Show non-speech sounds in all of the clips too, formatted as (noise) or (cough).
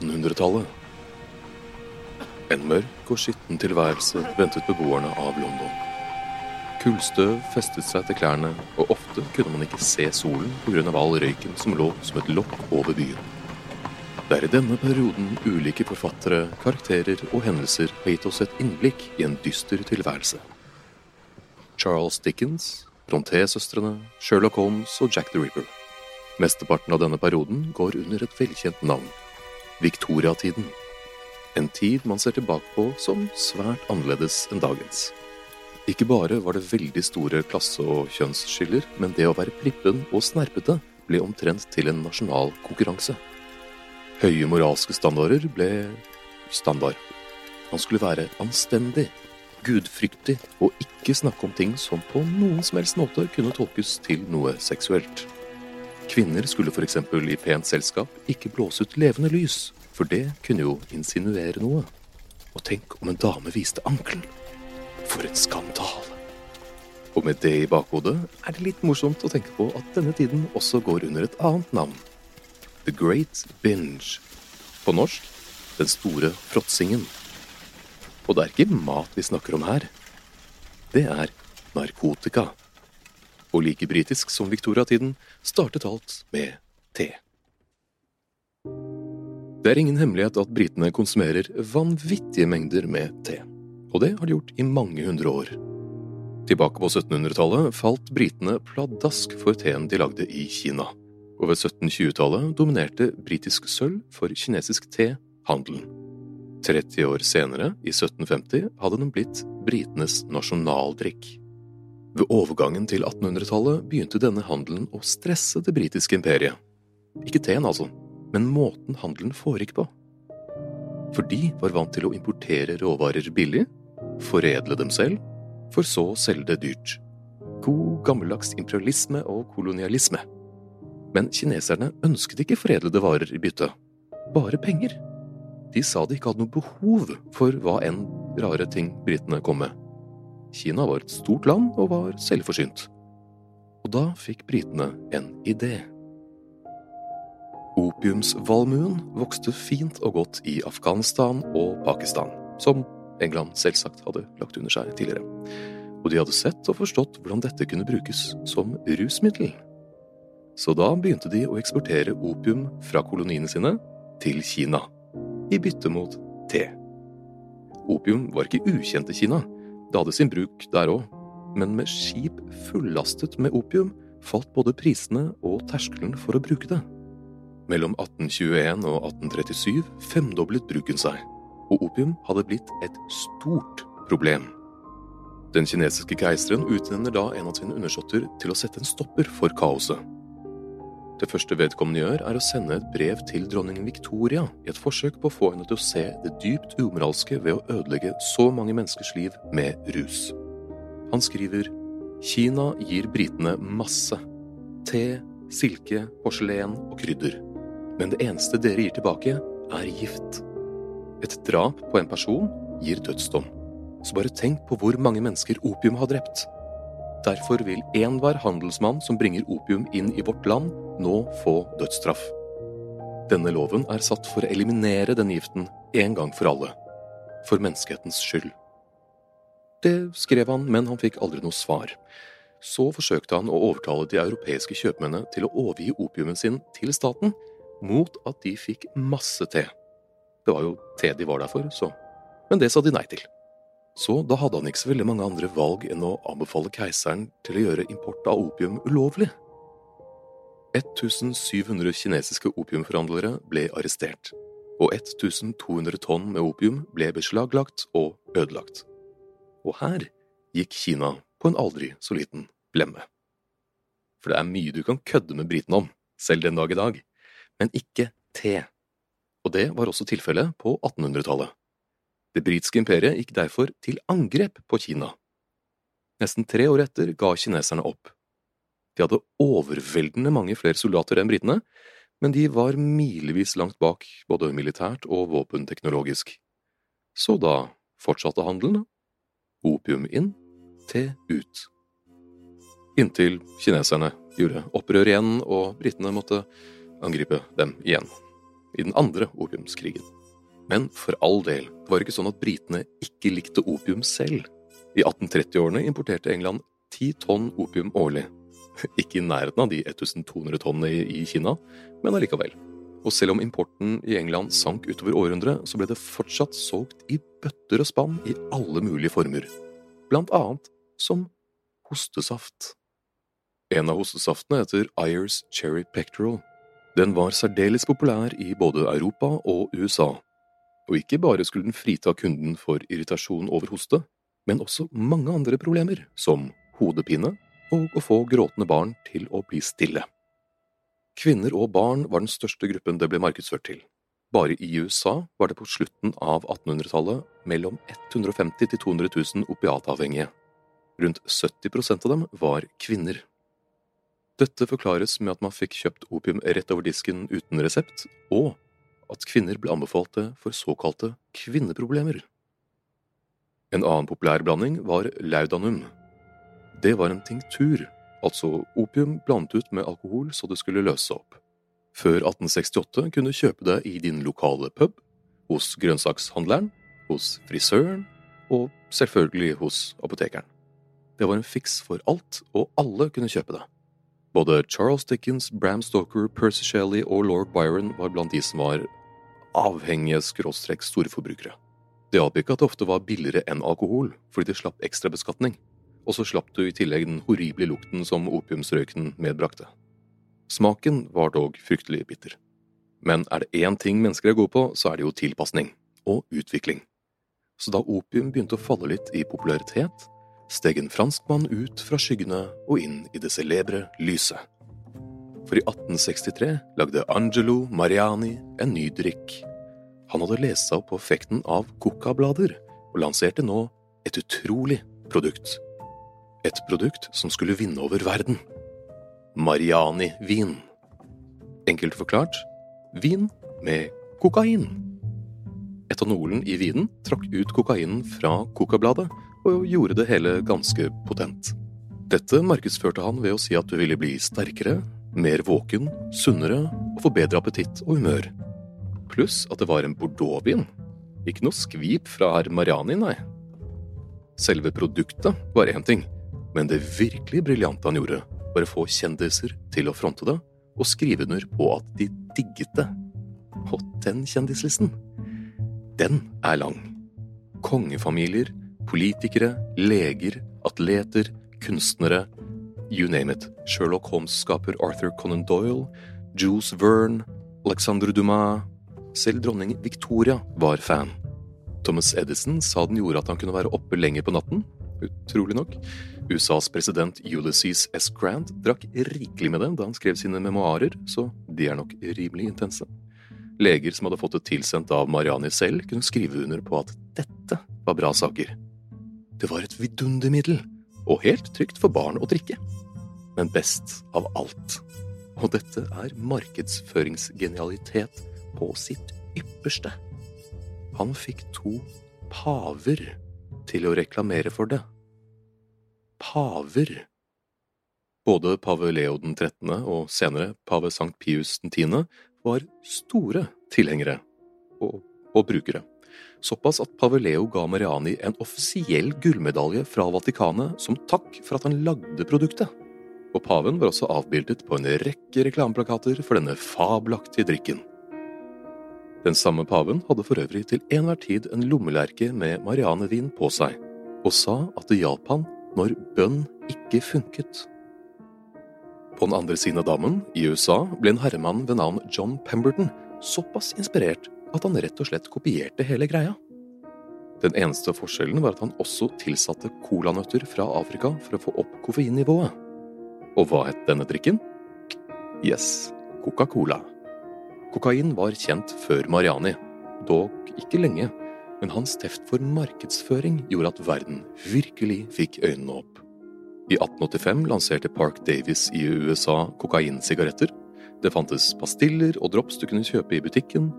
Tallet En mørk og skitten tilværelse ventet beboerne av London. Kullstøv festet seg til klærne, og ofte kunne man ikke se solen pga. all røyken som lå som et lokk over byen. Det er i denne perioden ulike forfattere, karakterer og hendelser har gitt oss et innblikk i en dyster tilværelse. Charles Dickens, Bronté-søstrene, Sherlock Holmes og Jack the Ripper. Mesteparten av denne perioden går under et velkjent navn Viktoriatiden. En tid man ser tilbake på som svært annerledes enn dagens. Ikke bare var det veldig store klasse- og kjønnsskiller, men det å være prippen og snerpete ble omtrent til en nasjonal konkurranse. Høye moralske standarder ble standard. Man skulle være anstendig, gudfryktig og ikke snakke om ting som på noen som helst måte kunne tolkes til noe seksuelt. Kvinner skulle f.eks. i pent selskap ikke blåse ut levende lys, for det kunne jo insinuere noe. Og tenk om en dame viste ankelen. For en skandale. Og med det i bakhodet er det litt morsomt å tenke på at denne tiden også går under et annet navn. The Great Binge. På norsk Den store fråtsingen. Og det er ikke mat vi snakker om her. Det er narkotika og like britisk som Victoria-tiden, startet alt med te. Det er ingen hemmelighet at britene konsumerer vanvittige mengder med te, og det har de gjort i mange hundre år. Tilbake på 1700-tallet falt britene pladask for teen de lagde i Kina, og ved 1720-tallet dominerte britisk sølv for kinesisk te handelen. 30 år senere, i 1750, hadde den blitt britenes nasjonaldrikk. Ved overgangen til 1800-tallet begynte denne handelen å stresse det britiske imperiet. Ikke teen, altså, men måten handelen foregikk på. For de var vant til å importere råvarer billig, foredle dem selv, for så å selge det dyrt. God gammeldags imperialisme og kolonialisme. Men kineserne ønsket ikke foredlede varer i bytte, bare penger. De sa de ikke hadde noe behov for hva enn rare ting britene kom med. Kina var et stort land og var selvforsynt. Og da fikk britene en idé. Opiumsvalmuen vokste fint og godt i Afghanistan og Pakistan, som England selvsagt hadde lagt under seg tidligere. Og de hadde sett og forstått hvordan dette kunne brukes som rusmiddel. Så da begynte de å eksportere opium fra koloniene sine til Kina, i bytte mot te. Opium var ikke ukjent i Kina, det hadde sin bruk der òg, men med skip fullastet med opium falt både prisene og terskelen for å bruke det. Mellom 1821 og 1837 femdoblet bruken seg, og opium hadde blitt et stort problem. Den kinesiske keiseren utnevner da en av sine undersåtter til å sette en stopper for kaoset. Det første vedkommende gjør, er å sende et brev til dronning Victoria i et forsøk på å få henne til å se det dypt umoralske ved å ødelegge så mange menneskers liv med rus. Han skriver Kina gir britene masse. Te, silke, porselen og krydder. Men det eneste dere gir tilbake, er gift. Et drap på en person gir dødsdom. Så bare tenk på hvor mange mennesker opium har drept. Derfor vil enhver handelsmann som bringer opium inn i vårt land, nå få dødsstraff. Denne loven er satt for å eliminere denne giften en gang for alle. For menneskehetens skyld. Det skrev han, men han fikk aldri noe svar. Så forsøkte han å overtale de europeiske kjøpmennene til å overgi opiumen sin til staten, mot at de fikk masse te. Det var jo te de var der for, så. Men det sa de nei til. Så da hadde han ikke så veldig mange andre valg enn å anbefale keiseren til å gjøre import av opium ulovlig. 1700 kinesiske opiumforhandlere ble arrestert, og 1200 tonn med opium ble beslaglagt og ødelagt. Og her gikk Kina på en aldri så liten blemme. For det er mye du kan kødde med britene om, selv den dag i dag, men ikke te. Og det var også tilfellet på 1800-tallet. Det britiske imperiet gikk derfor til angrep på Kina. Nesten tre år etter ga kineserne opp. De hadde overveldende mange flere soldater enn britene, men de var milevis langt bak både militært og våpenteknologisk. Så da fortsatte handelen. da. Opium inn, te ut. Inntil kineserne gjorde opprør igjen og britene måtte angripe dem igjen. I den andre opiumskrigen. Men for all del, det var ikke sånn at britene ikke likte opium selv. I 1830-årene importerte England ti tonn opium årlig. (laughs) Ikke i nærheten av de 1200 tonnene i Kina, men allikevel. Og selv om importen i England sank utover århundret, så ble det fortsatt solgt i bøtter og spann i alle mulige former. Blant annet som hostesaft. En av hostesaftene heter Ayers Cherry Pectoral. Den var særdeles populær i både Europa og USA, og ikke bare skulle den frita kunden for irritasjon over hoste, men også mange andre problemer, som hodepine og å få gråtende barn til å bli stille. Kvinner og barn var den største gruppen det ble markedsført til. Bare i USA var det på slutten av 1800-tallet mellom 150 til 200 000 opiatavhengige. Rundt 70% av dem var kvinner. Dette forklares med at man fikk kjøpt opium rett over disken uten resept, og at kvinner ble anbefalte for såkalte kvinneproblemer. En annen populær blanding var laudanum. Det var en tinktur, altså opium blandet ut med alkohol så det skulle løse opp. Før 1868 kunne du kjøpe det i din lokale pub, hos grønnsakshandleren, hos frisøren og selvfølgelig hos apotekeren. Det var en fiks for alt, og alle kunne kjøpe det. Både Charles Dickens, Bram Stoker, Percy Shelley og lord Byron var blant de som var avhengige skråstrekk storforbrukere. Det hjalp at det ofte var billigere enn alkohol, fordi det slapp ekstra beskatning, og så slapp du i tillegg den horrible lukten som opiumsrøyken medbrakte. Smaken var dog fryktelig bitter. Men er det én ting mennesker er gode på, så er det jo tilpasning og utvikling. Så da opium begynte å falle litt i popularitet, steg en franskmann ut fra skyggene og inn i det celebre lyset. For i 1863 lagde Angelo Mariani en ny drikk. Han hadde lest seg opp på effekten av coca-blader og lanserte nå et utrolig produkt. Et produkt som skulle vinne over verden. Mariani-vin. Enkelt forklart vin med kokain. Etanolen i vinen trakk ut kokainen fra coca-bladet og gjorde det hele ganske potent. Dette markedsførte han ved å si at du ville bli sterkere, mer våken, sunnere og få bedre appetitt og humør. Pluss at det var en bordeauxvin. Ikke noe skvip fra herr Mariani, nei. Selve produktet var én ting, men det virkelig briljante han gjorde, var å få kjendiser til å fronte det og skrive under på at de digget det. Og den kjendislisten, den er lang. Kongefamilier, politikere, leger, atleter, kunstnere, you name it. Sherlock Holmes-skaper Arthur Conan Doyle, Jules Verne, Alexandre Dumas Selv dronning Victoria var fan. Thomas Edison sa den gjorde at han kunne være oppe lenger på natten. Utrolig nok. USAs president Ulysses S. Grant drakk rikelig med det da han skrev sine memoarer, så de er nok rimelig intense. Leger som hadde fått det tilsendt av Mariani selv, kunne skrive under på at dette var bra saker. Det var et vidundermiddel, og helt trygt for barn å drikke. Men best av alt, og dette er markedsføringsgenialitet på sitt ypperste. Han fikk to paver til å reklamere for det. Paver. Både pave Leo den 13. og senere pave Sankt Pius den 10. var store tilhengere og, og brukere. Såpass at pave Leo ga Mariani en offisiell gullmedalje fra Vatikanet som takk for at han lagde produktet. Og paven var også avbildet på en rekke reklameplakater for denne fabelaktige drikken. Den samme paven hadde for øvrig til enhver tid en lommelerke med marianevin på seg, og sa at det hjalp han når bønn ikke funket. På den andre siden av dammen, i USA, ble en herremann ved navn John Pemberton såpass inspirert at han rett og slett kopierte hele greia. Den eneste forskjellen var at han også tilsatte colanøtter fra Afrika for å få opp koffeinnivået. Og hva het denne drikken? Yes, Coca-Cola. Kokain var kjent før Mariani, dog ikke lenge, men hans teft for markedsføring gjorde at verden virkelig fikk øynene opp. I 1885 lanserte Park Davis i USA kokainsigaretter. Det fantes pastiller og drops du kunne kjøpe i butikken,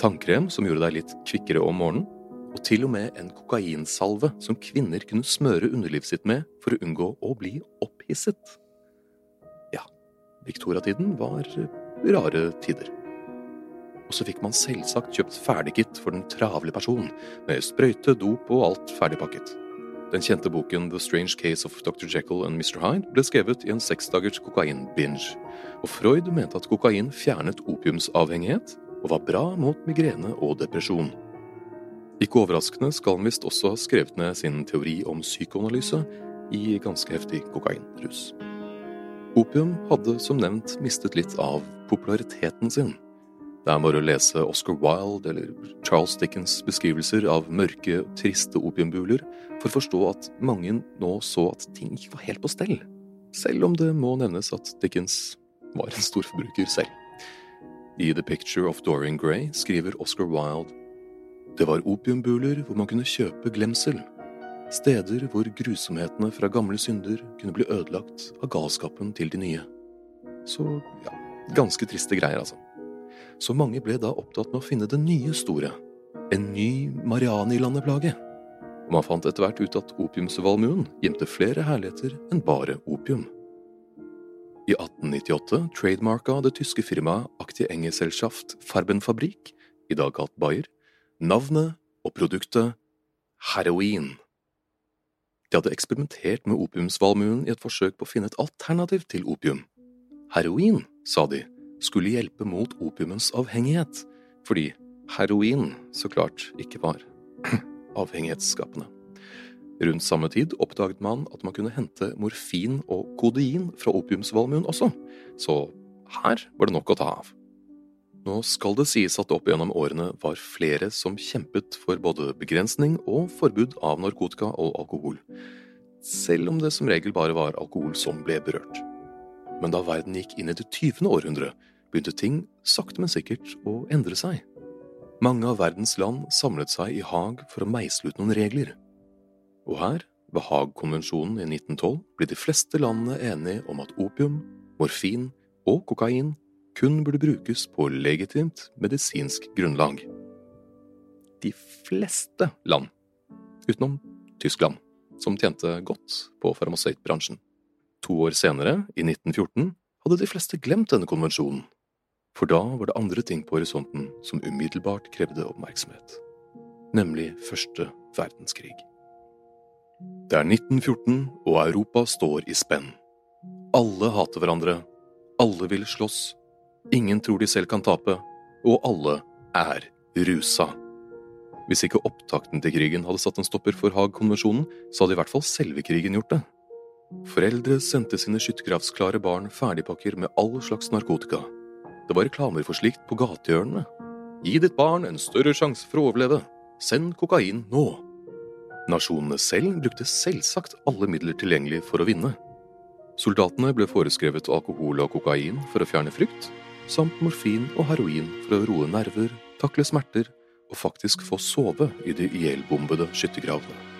tannkrem som gjorde deg litt kvikkere om morgenen, og til og med en kokainsalve som kvinner kunne smøre underlivet sitt med for å unngå å bli opphisset. Ja, Victoria-tiden var rare tider og så fikk man selvsagt kjøpt ferdigkit for den travle person, med sprøyte, dop og alt ferdigpakket. Den kjente boken The Strange Case of Dr. Jekyll and Mr. Hyde ble skrevet i en seksdagers kokain-binge, og Freud mente at kokain fjernet opiumsavhengighet og var bra mot migrene og depresjon. Ikke overraskende skal han visst også ha skrevet ned sin teori om psykoanalyse i ganske heftig kokainrus. Opium hadde som nevnt mistet litt av populariteten sin. Det er bare å lese Oscar Wilde eller Charles Dickens beskrivelser av mørke, triste opiumbuler for å forstå at mange nå så at ting ikke var helt på stell, selv om det må nevnes at Dickens var en storforbruker selv. I The Picture of Dorian Gray skriver Oscar Wilde det var opiumbuler hvor man kunne kjøpe glemsel, steder hvor grusomhetene fra gamle synder kunne bli ødelagt av galskapen til de nye. Så ja, ganske triste greier, altså så mange ble da opptatt med å finne det nye store, en ny Mariani-landeplage. Og man fant etter hvert ut at opiumsvalmuen gjemte flere herligheter enn bare opium. I 1898 trademarka det tyske firmaet Aktie Engeselschaft Farbenfabrik, i dag kalt Bayer, navnet og produktet heroin. De hadde eksperimentert med opiumsvalmuen i et forsøk på å finne et alternativ til opium. Heroin, sa de, skulle hjelpe mot opiumens avhengighet, fordi heroin så klart ikke var (clears throat) avhengighetsskapende. Rundt samme tid oppdaget man at man kunne hente morfin og kodein fra opiumsvalmuen også, så her var det nok å ta av. Nå skal det sies at opp gjennom årene var flere som kjempet for både begrensning og forbud av narkotika og alkohol, selv om det som regel bare var alkohol som ble berørt. Men da verden gikk inn i det tyvende århundre, begynte ting sakte, men sikkert å endre seg. Mange av verdens land samlet seg i Haag for å meisle ut noen regler. Og her, ved Haag-konvensjonen i 1912, ble de fleste landene enige om at opium, morfin og kokain kun burde brukes på legitimt medisinsk grunnlag. De fleste land, utenom Tyskland, som tjente godt på farmasøytbransjen. To år senere, i 1914, hadde de fleste glemt denne konvensjonen, for da var det andre ting på horisonten som umiddelbart krevde oppmerksomhet, nemlig første verdenskrig. Det er 1914, og Europa står i spenn. Alle hater hverandre, alle vil slåss, ingen tror de selv kan tape, og alle er rusa. Hvis ikke opptakten til krigen hadde satt en stopper for Haag-konvensjonen, så hadde i hvert fall selve krigen gjort det. Foreldre sendte sine skyttergravsklare barn ferdigpakker med all slags narkotika. Det var reklamer for slikt på gatehjørnene. Gi ditt barn en større sjanse for å overleve. Send kokain nå. Nasjonene selv brukte selvsagt alle midler tilgjengelig for å vinne. Soldatene ble foreskrevet alkohol og kokain for å fjerne frykt, samt morfin og heroin for å roe nerver, takle smerter og faktisk få sove i de ihjelbombede skyttergravene.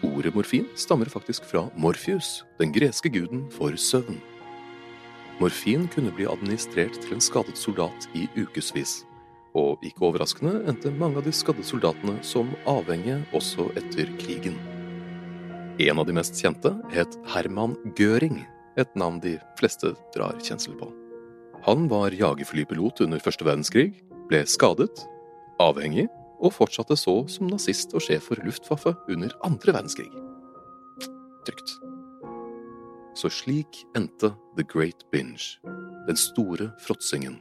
Ordet morfin stammer faktisk fra Morpheus, den greske guden for søvn. Morfin kunne bli administrert til en skadet soldat i ukevis, og ikke overraskende endte mange av de skadde soldatene som avhengige også etter krigen. En av de mest kjente het Herman Göring, et navn de fleste drar kjensel på. Han var jagerflypilot under første verdenskrig, ble skadet avhengig, og fortsatte så som nazist og sjef for Luftwaffe under andre verdenskrig. Trygt. Så slik endte The Great Binge, den store fråtsingen.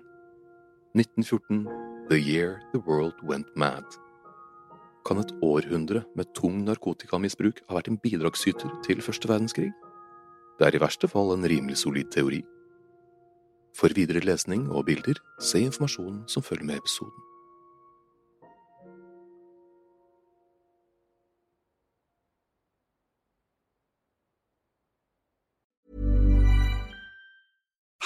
1914, the year the world went mad. Kan et århundre med tung narkotikamisbruk ha vært en bidragsyter til første verdenskrig? Det er i verste fall en rimelig solid teori. For videre lesning og bilder, se informasjonen som følger med episoden.